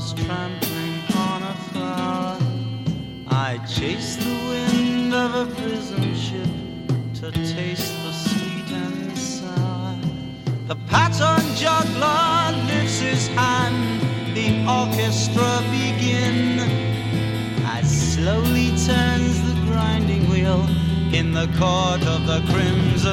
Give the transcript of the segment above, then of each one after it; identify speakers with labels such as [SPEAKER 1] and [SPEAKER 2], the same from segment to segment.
[SPEAKER 1] trampling on a flower. I chased the wind of a prison ship to taste the sweet and sour. The pattern juggler lifts his hand, the orchestra begin. As slowly turns the grinding wheel in the court of the crimson.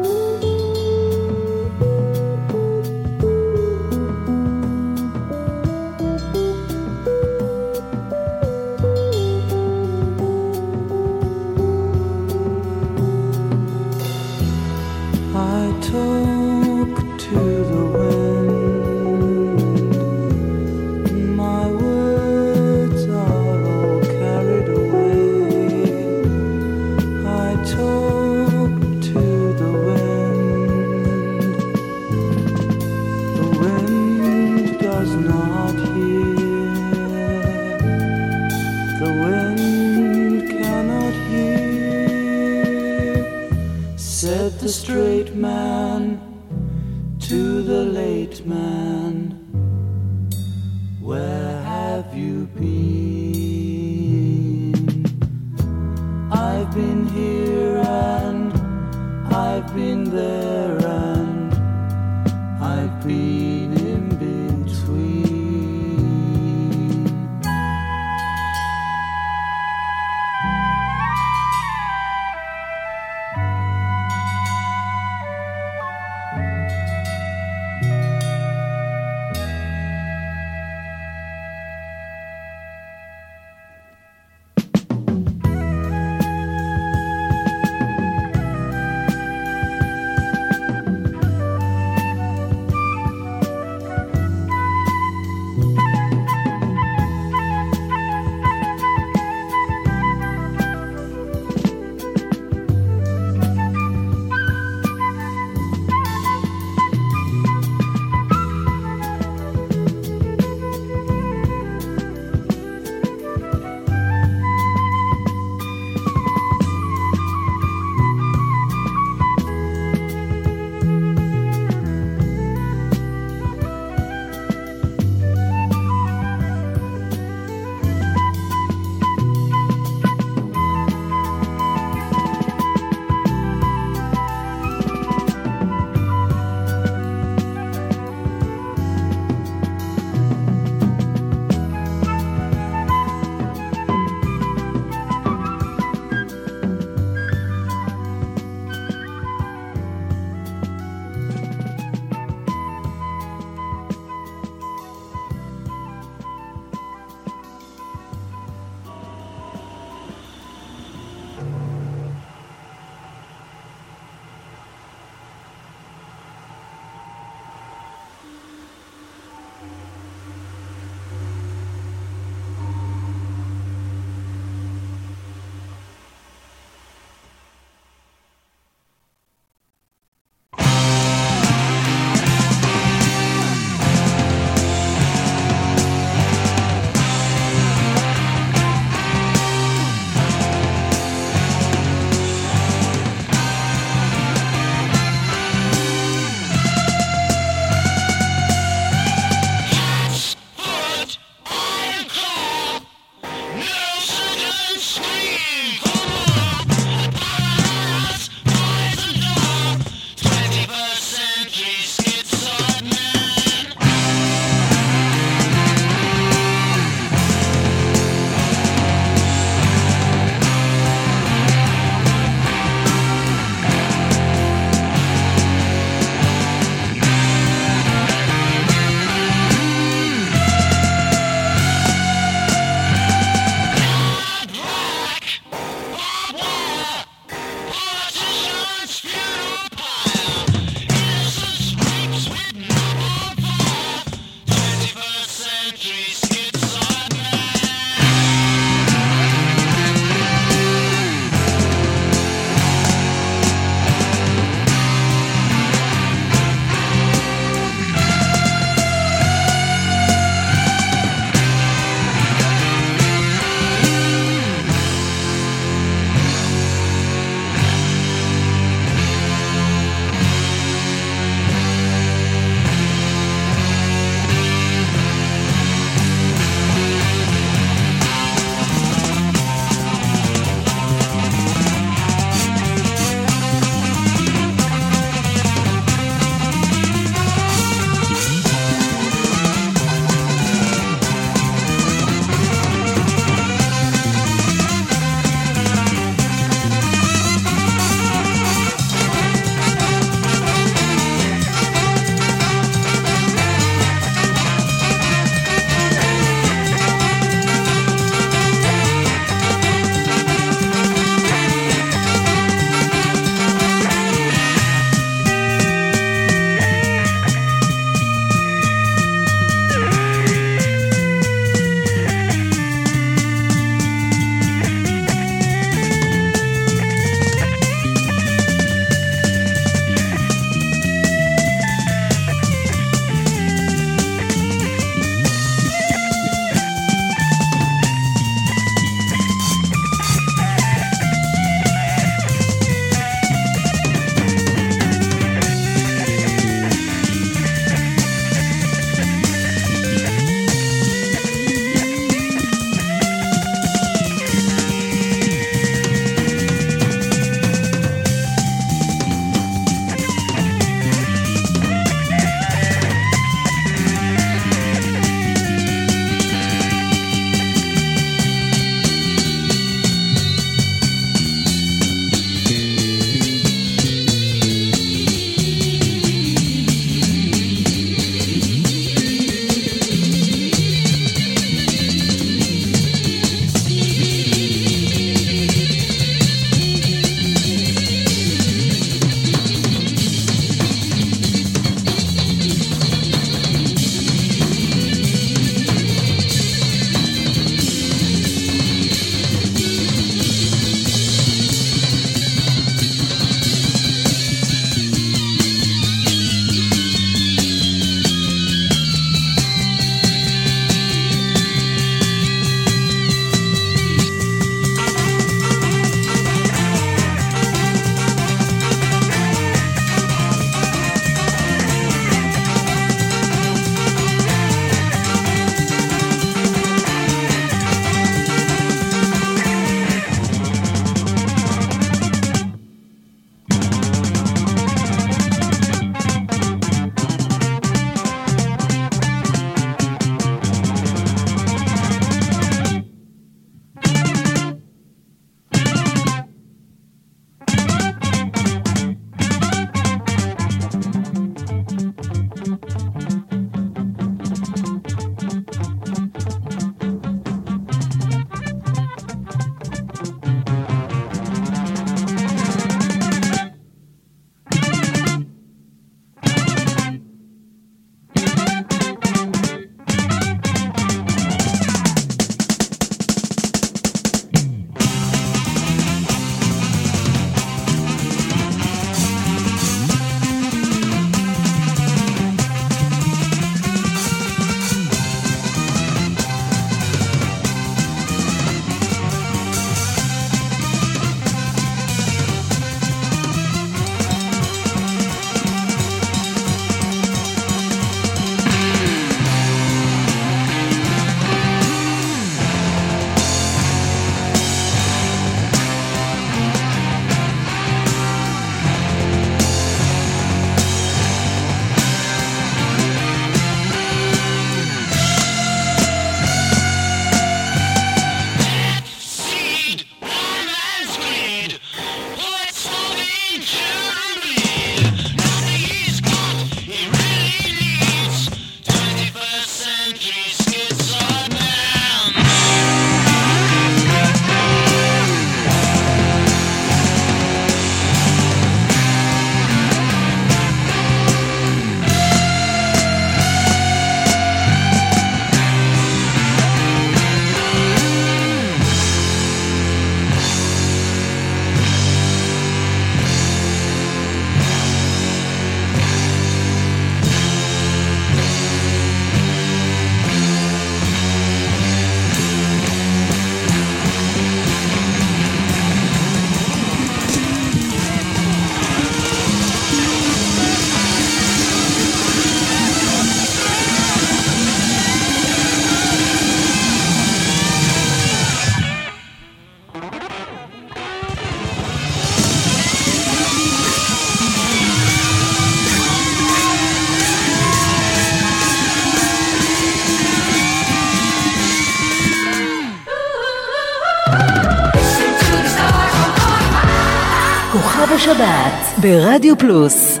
[SPEAKER 1] כוכב
[SPEAKER 2] השבת ברדיו פלוס.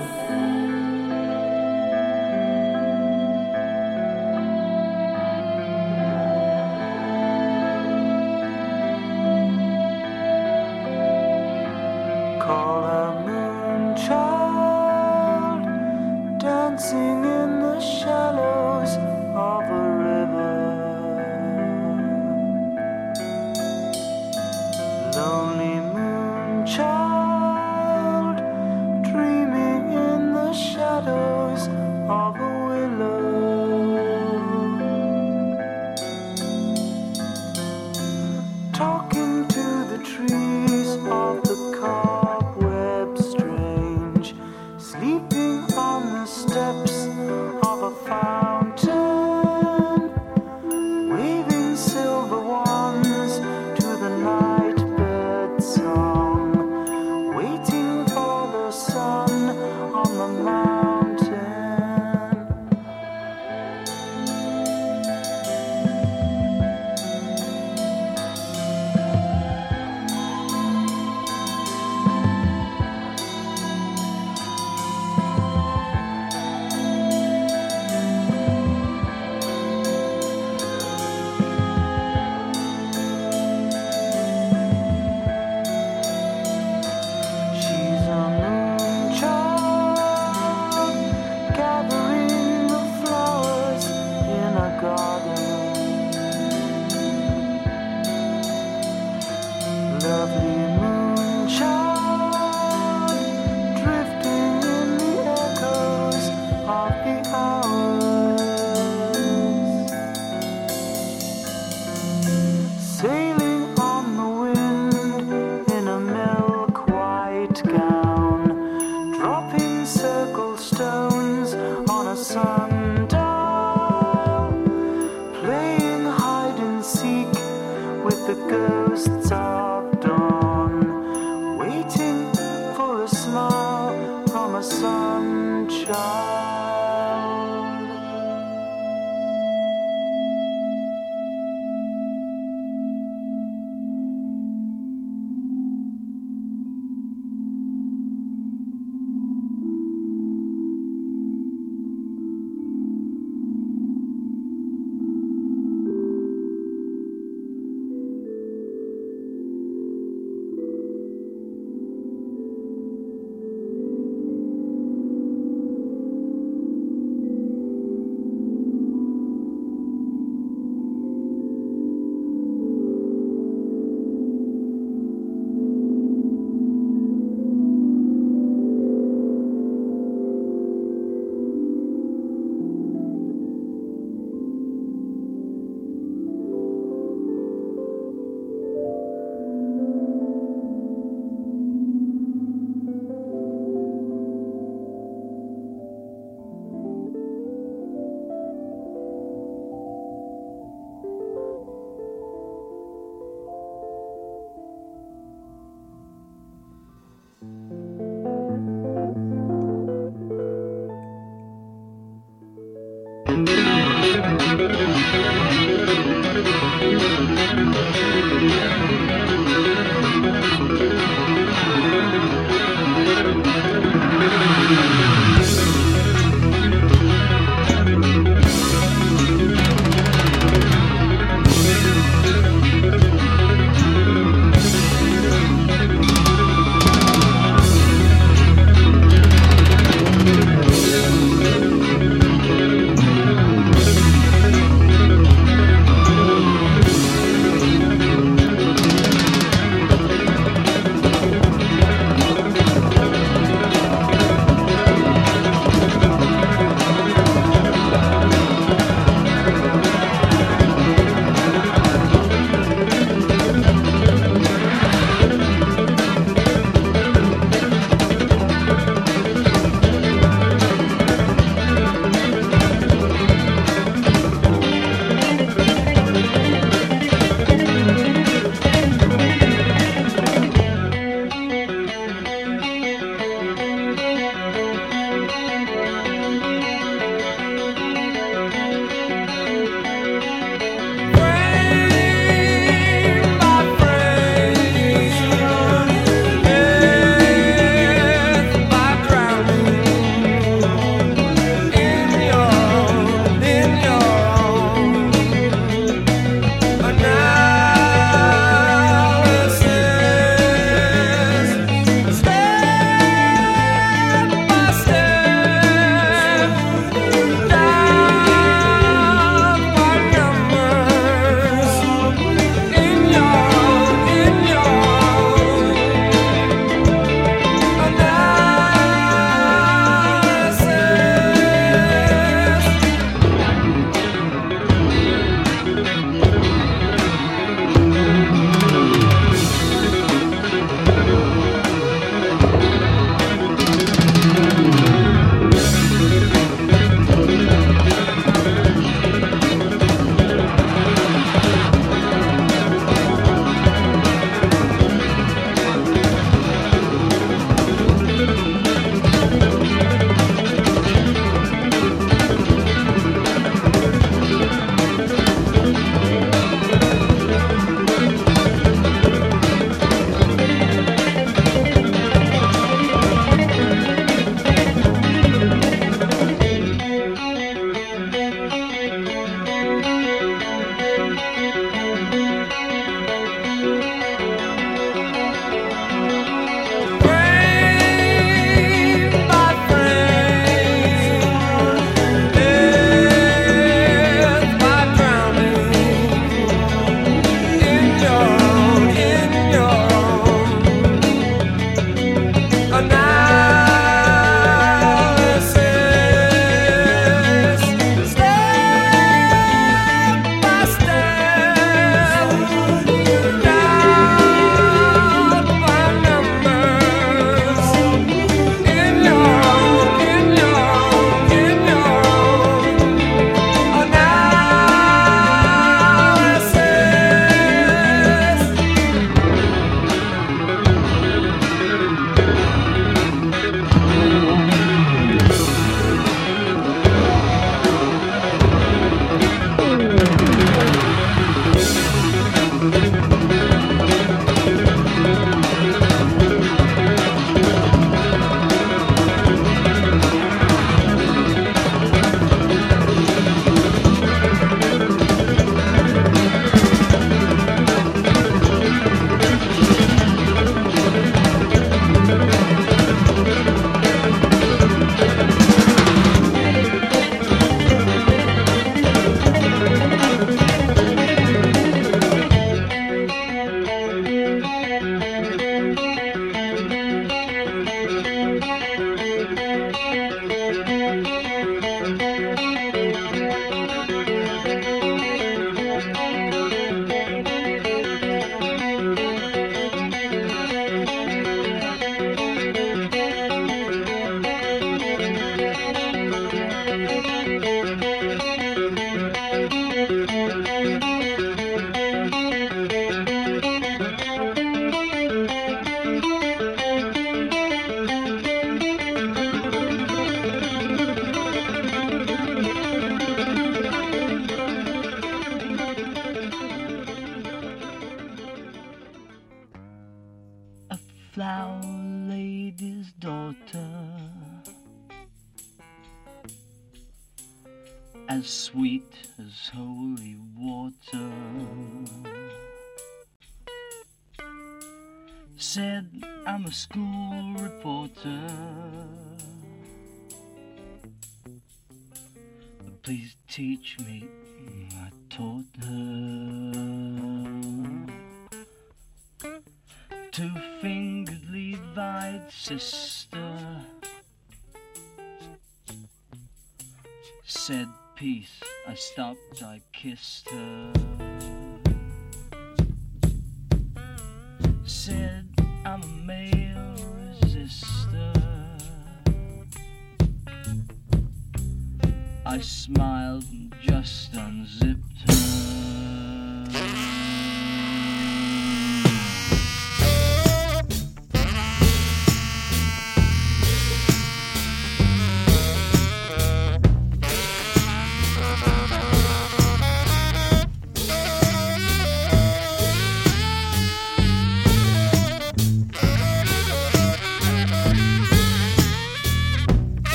[SPEAKER 3] I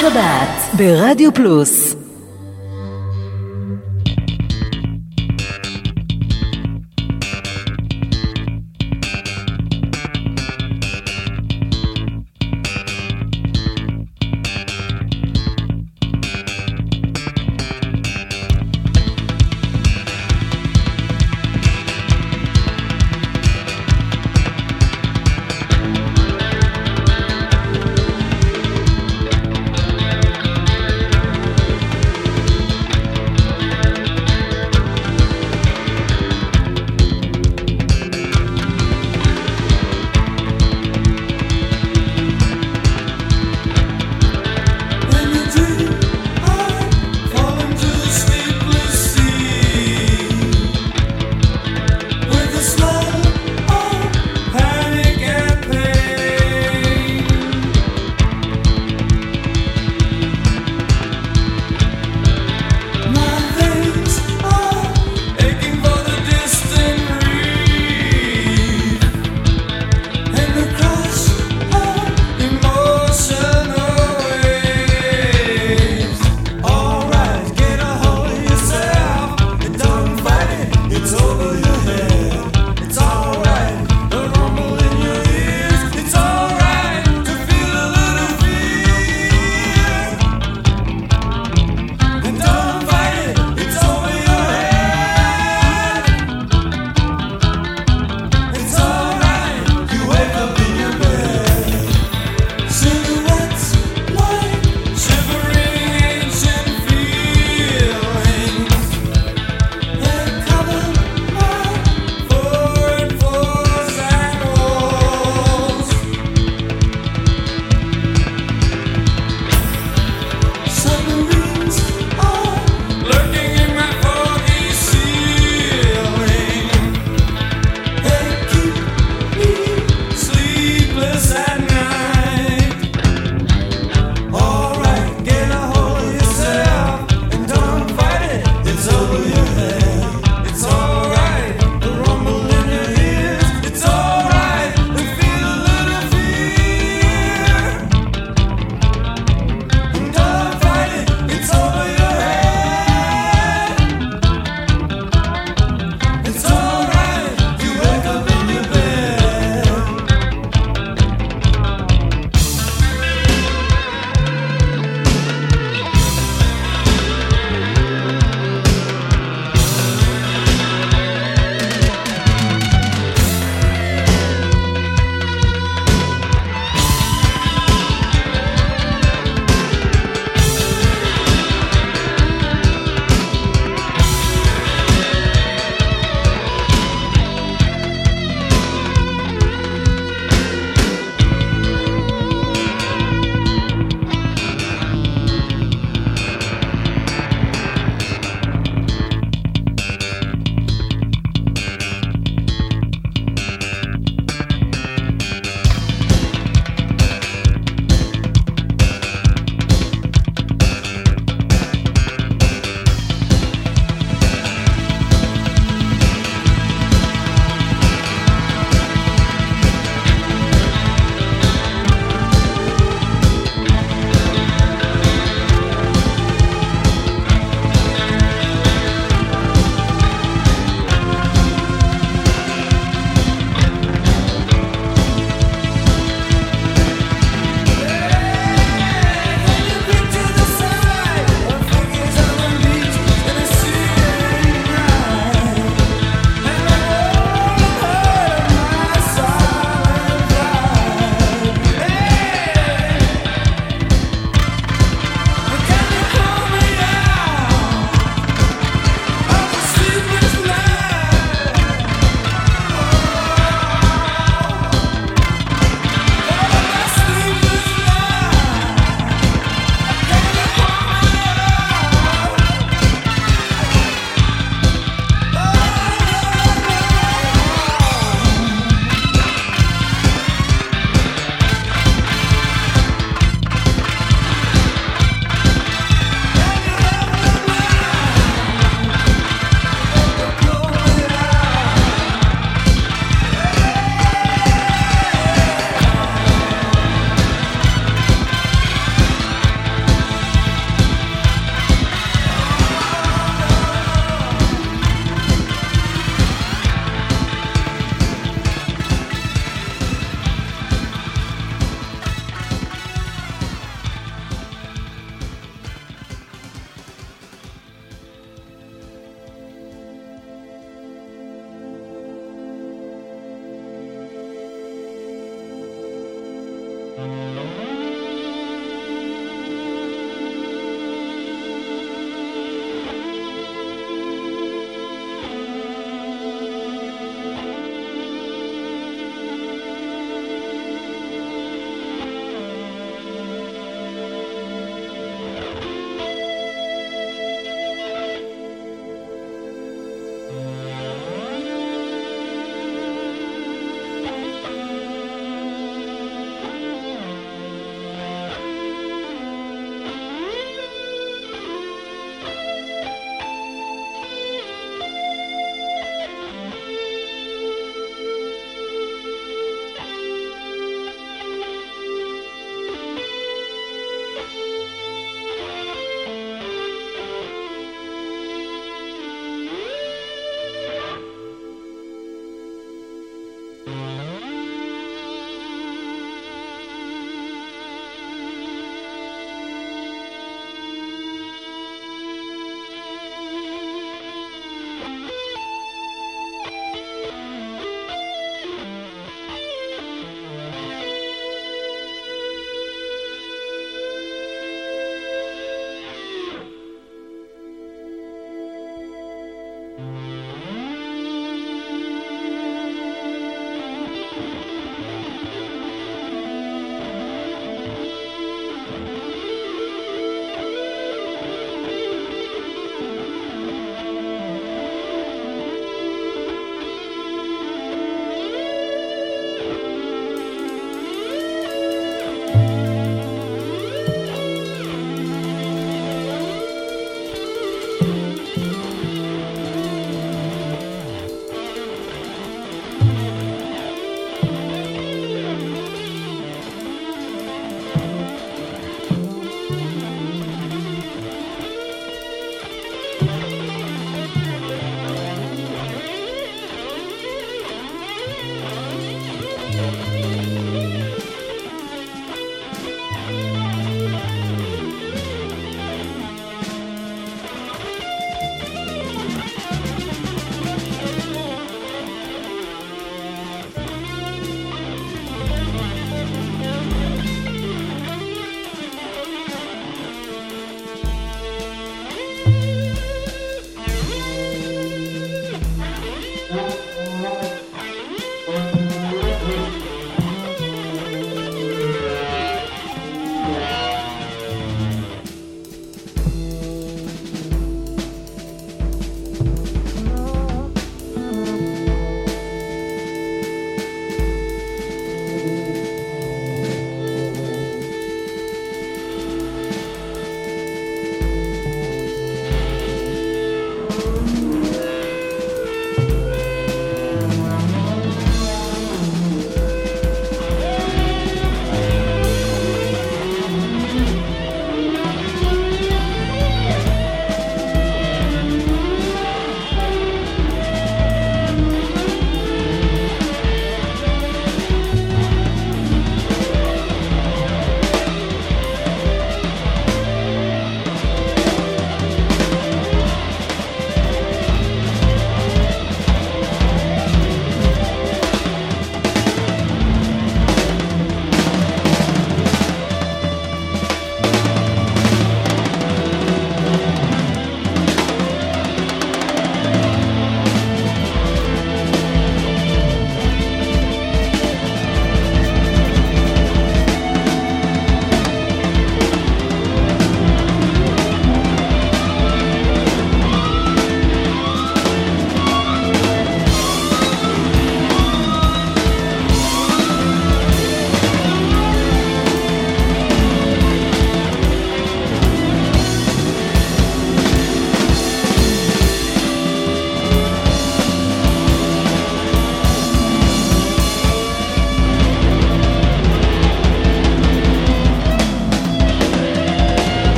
[SPEAKER 4] השבת ברדיו פלוס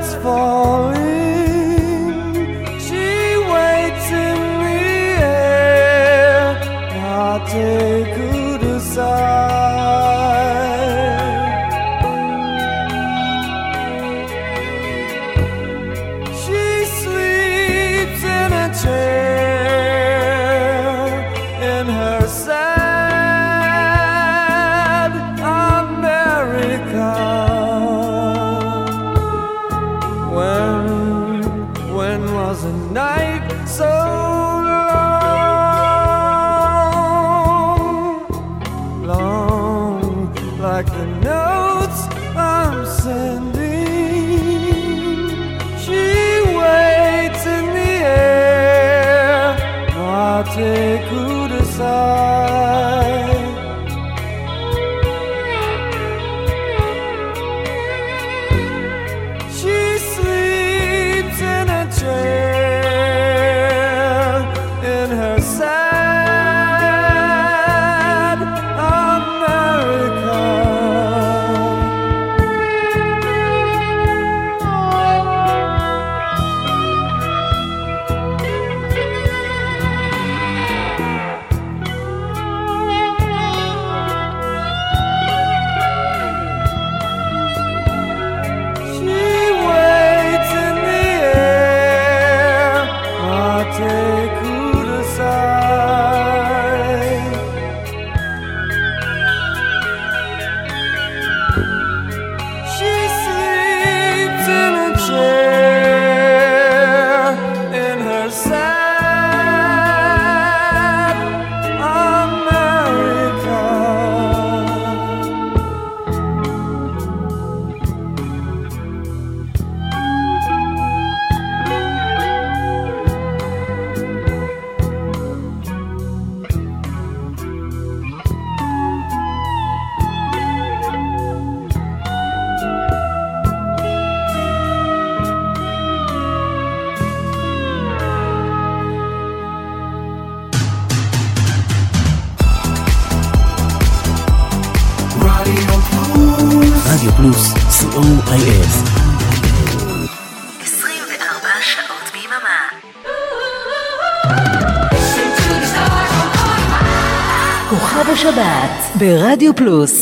[SPEAKER 5] that's falling. Plus.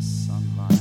[SPEAKER 5] The
[SPEAKER 2] sunlight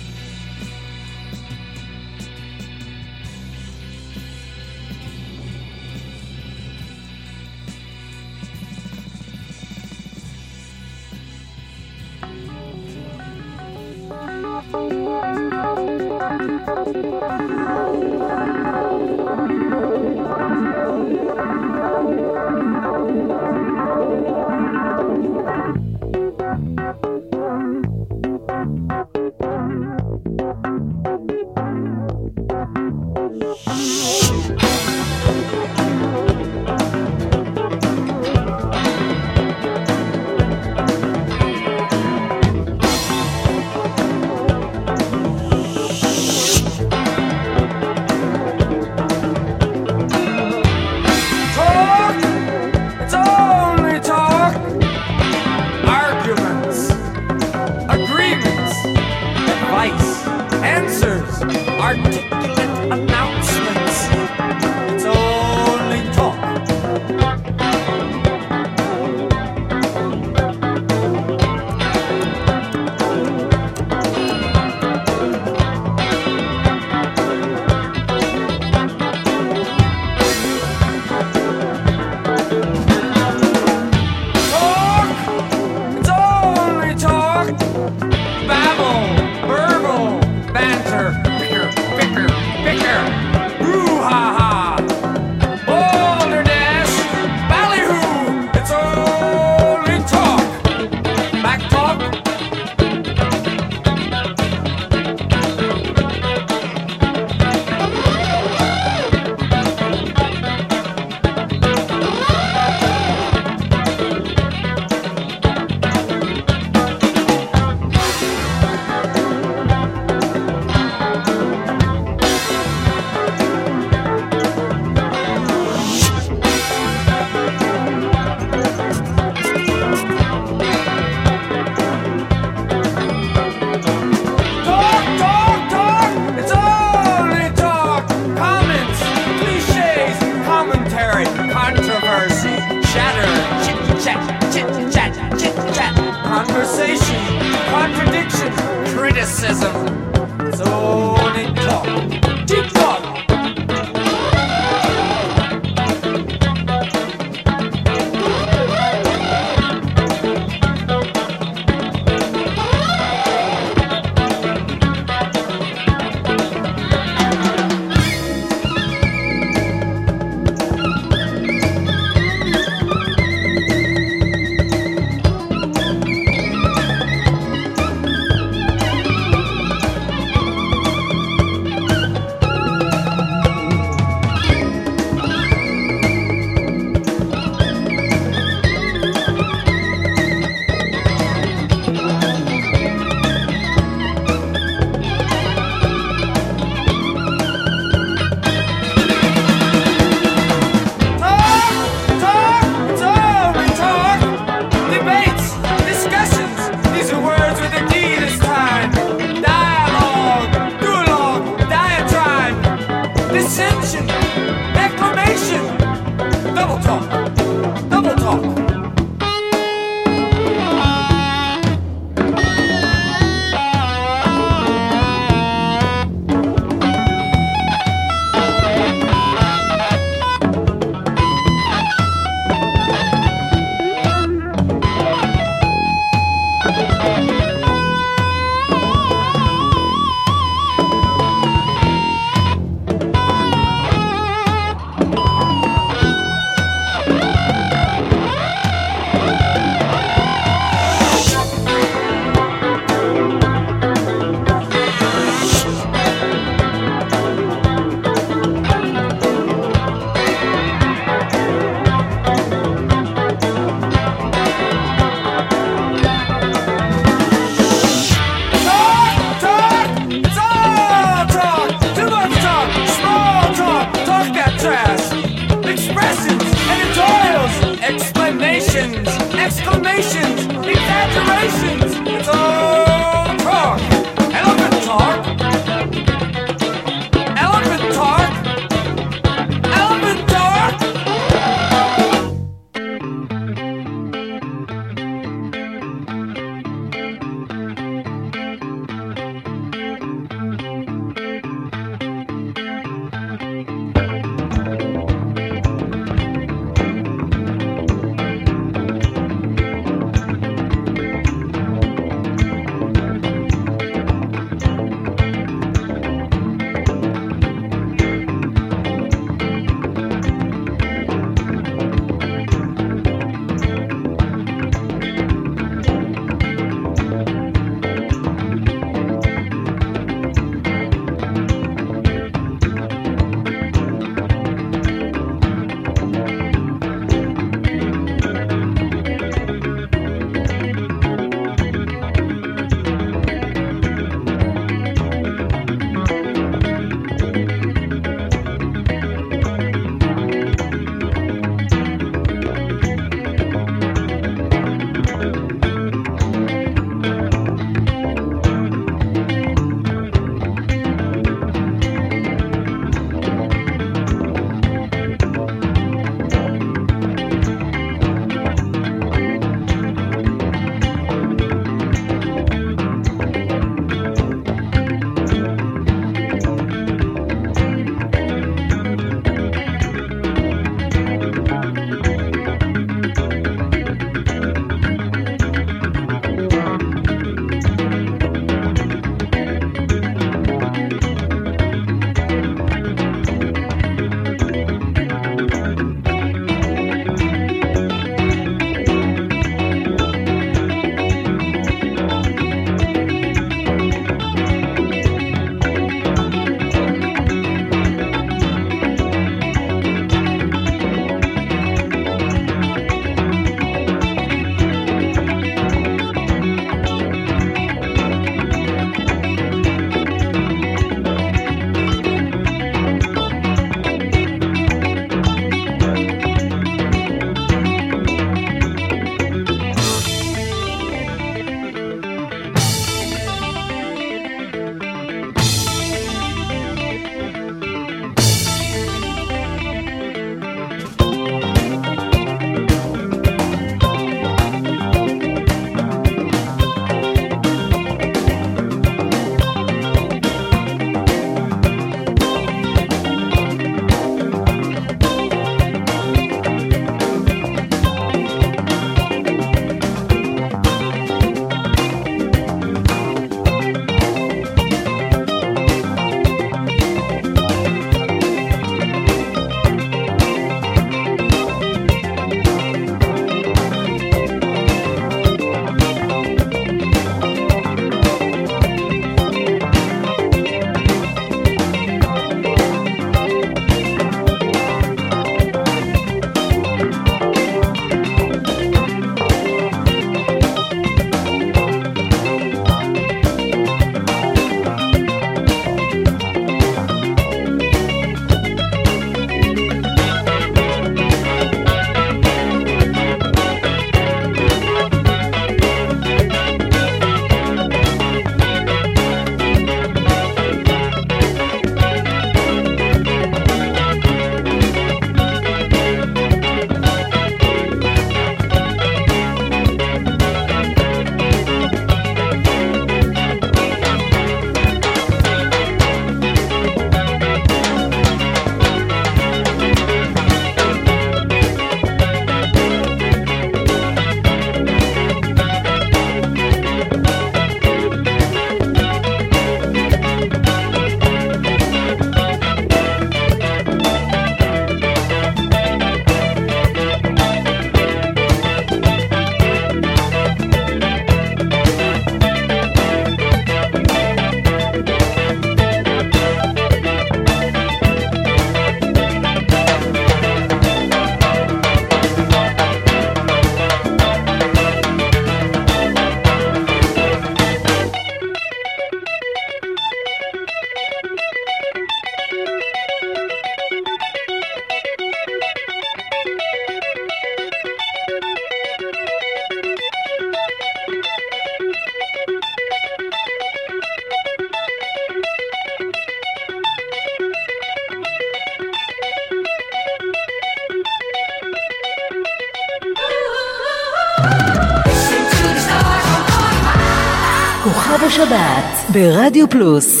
[SPEAKER 5] ברדיו פלוס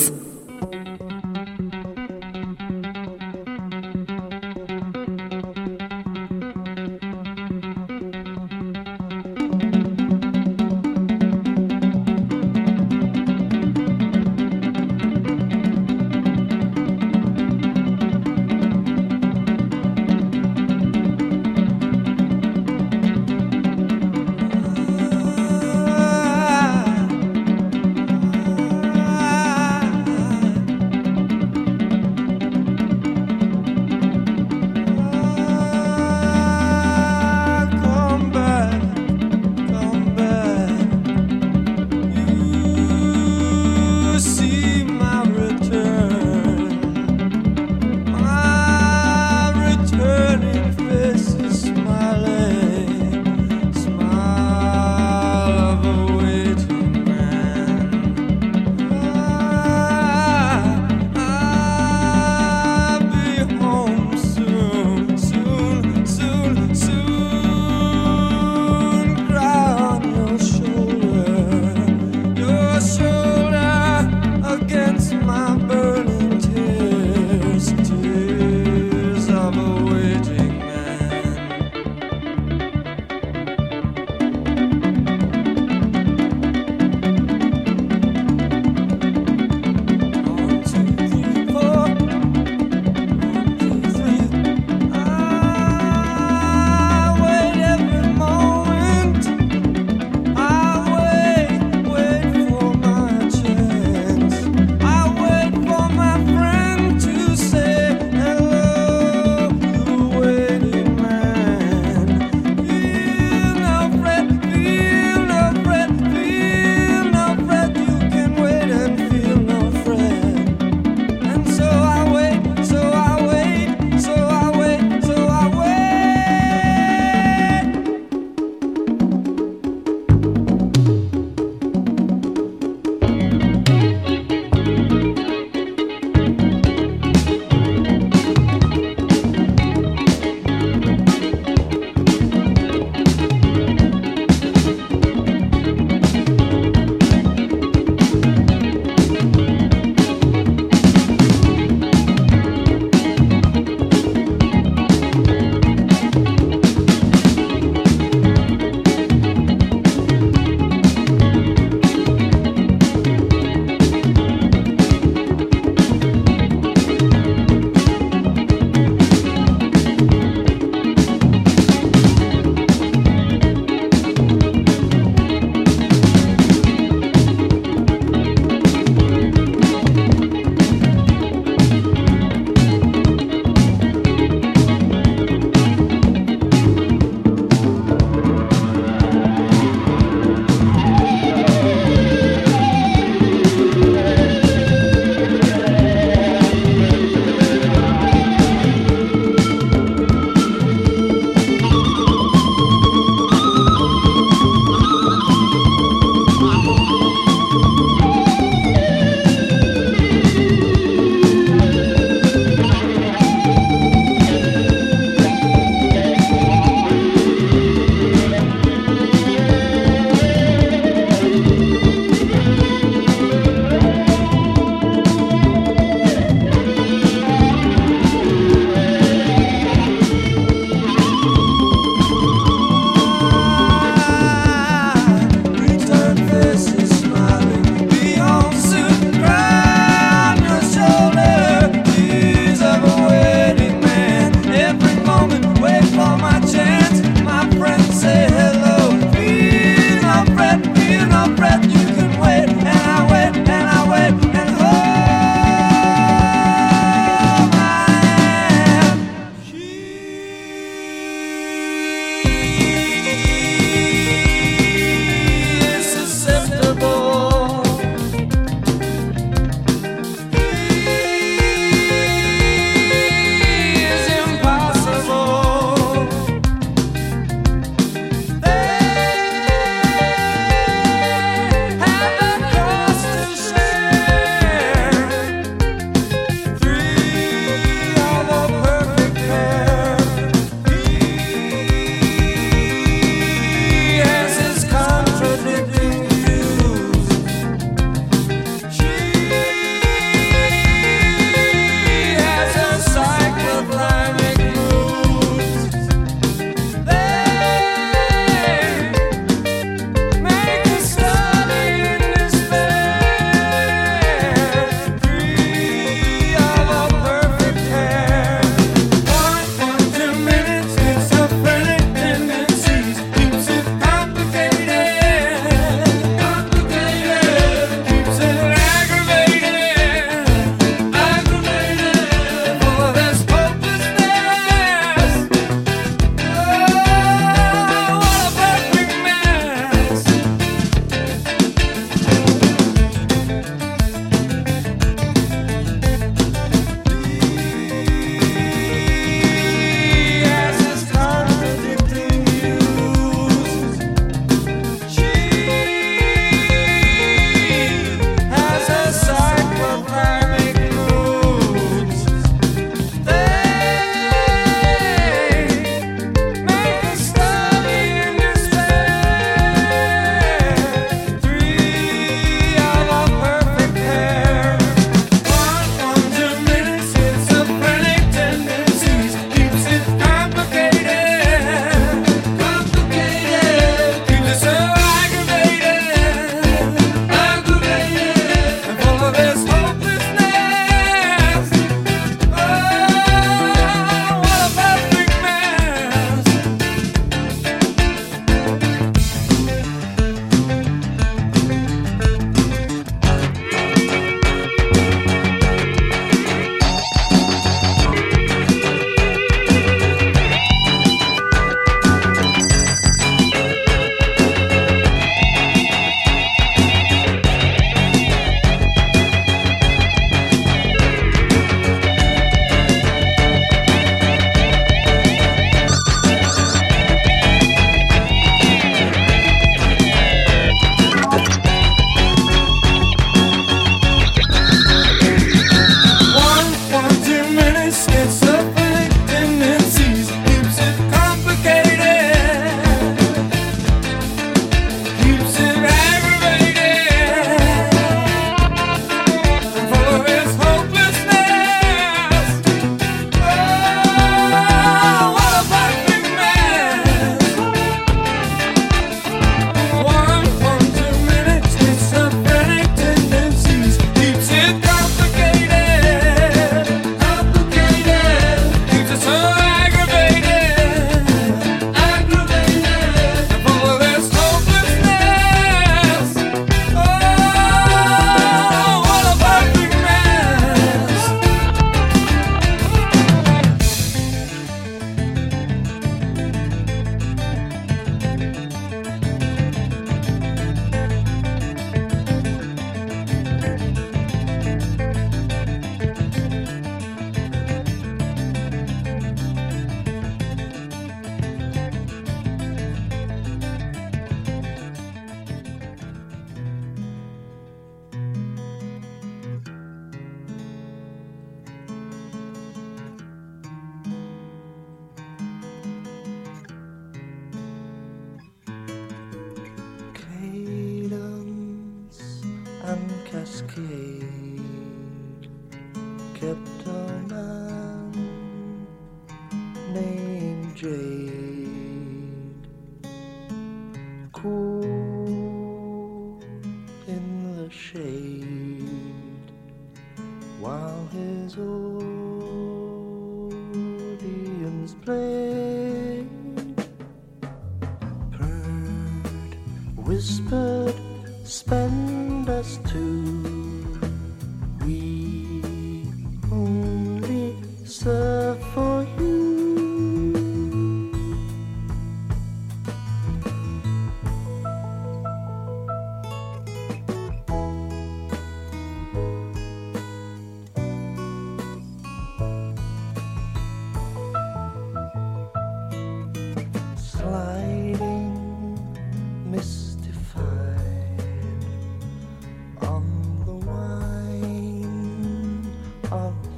[SPEAKER 6] 嗯、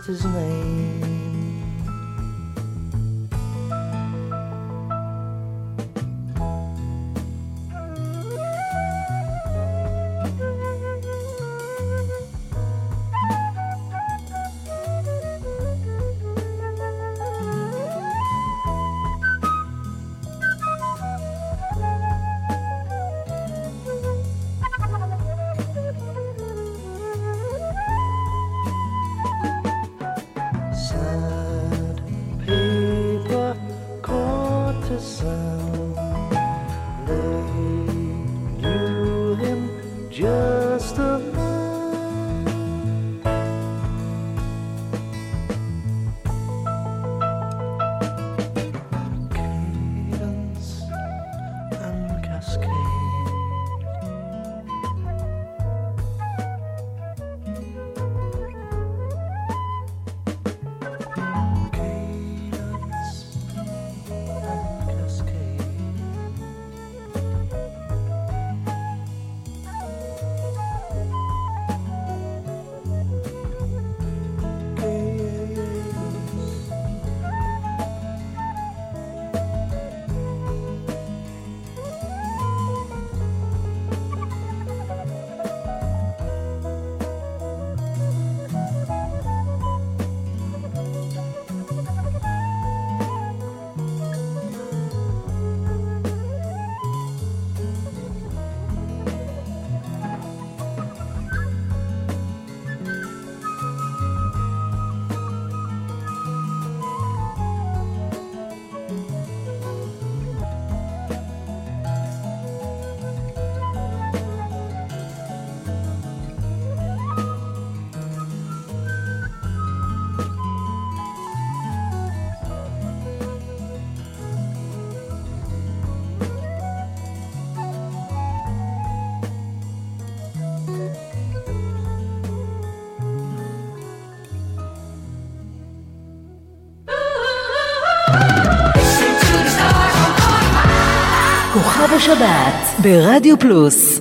[SPEAKER 6] kissed
[SPEAKER 4] שבת ברדיו פלוס.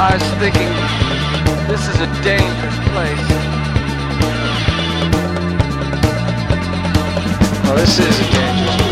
[SPEAKER 6] I was thinking, this is a dangerous place. Well, this is a dangerous place.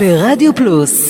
[SPEAKER 2] ברדיו פלוס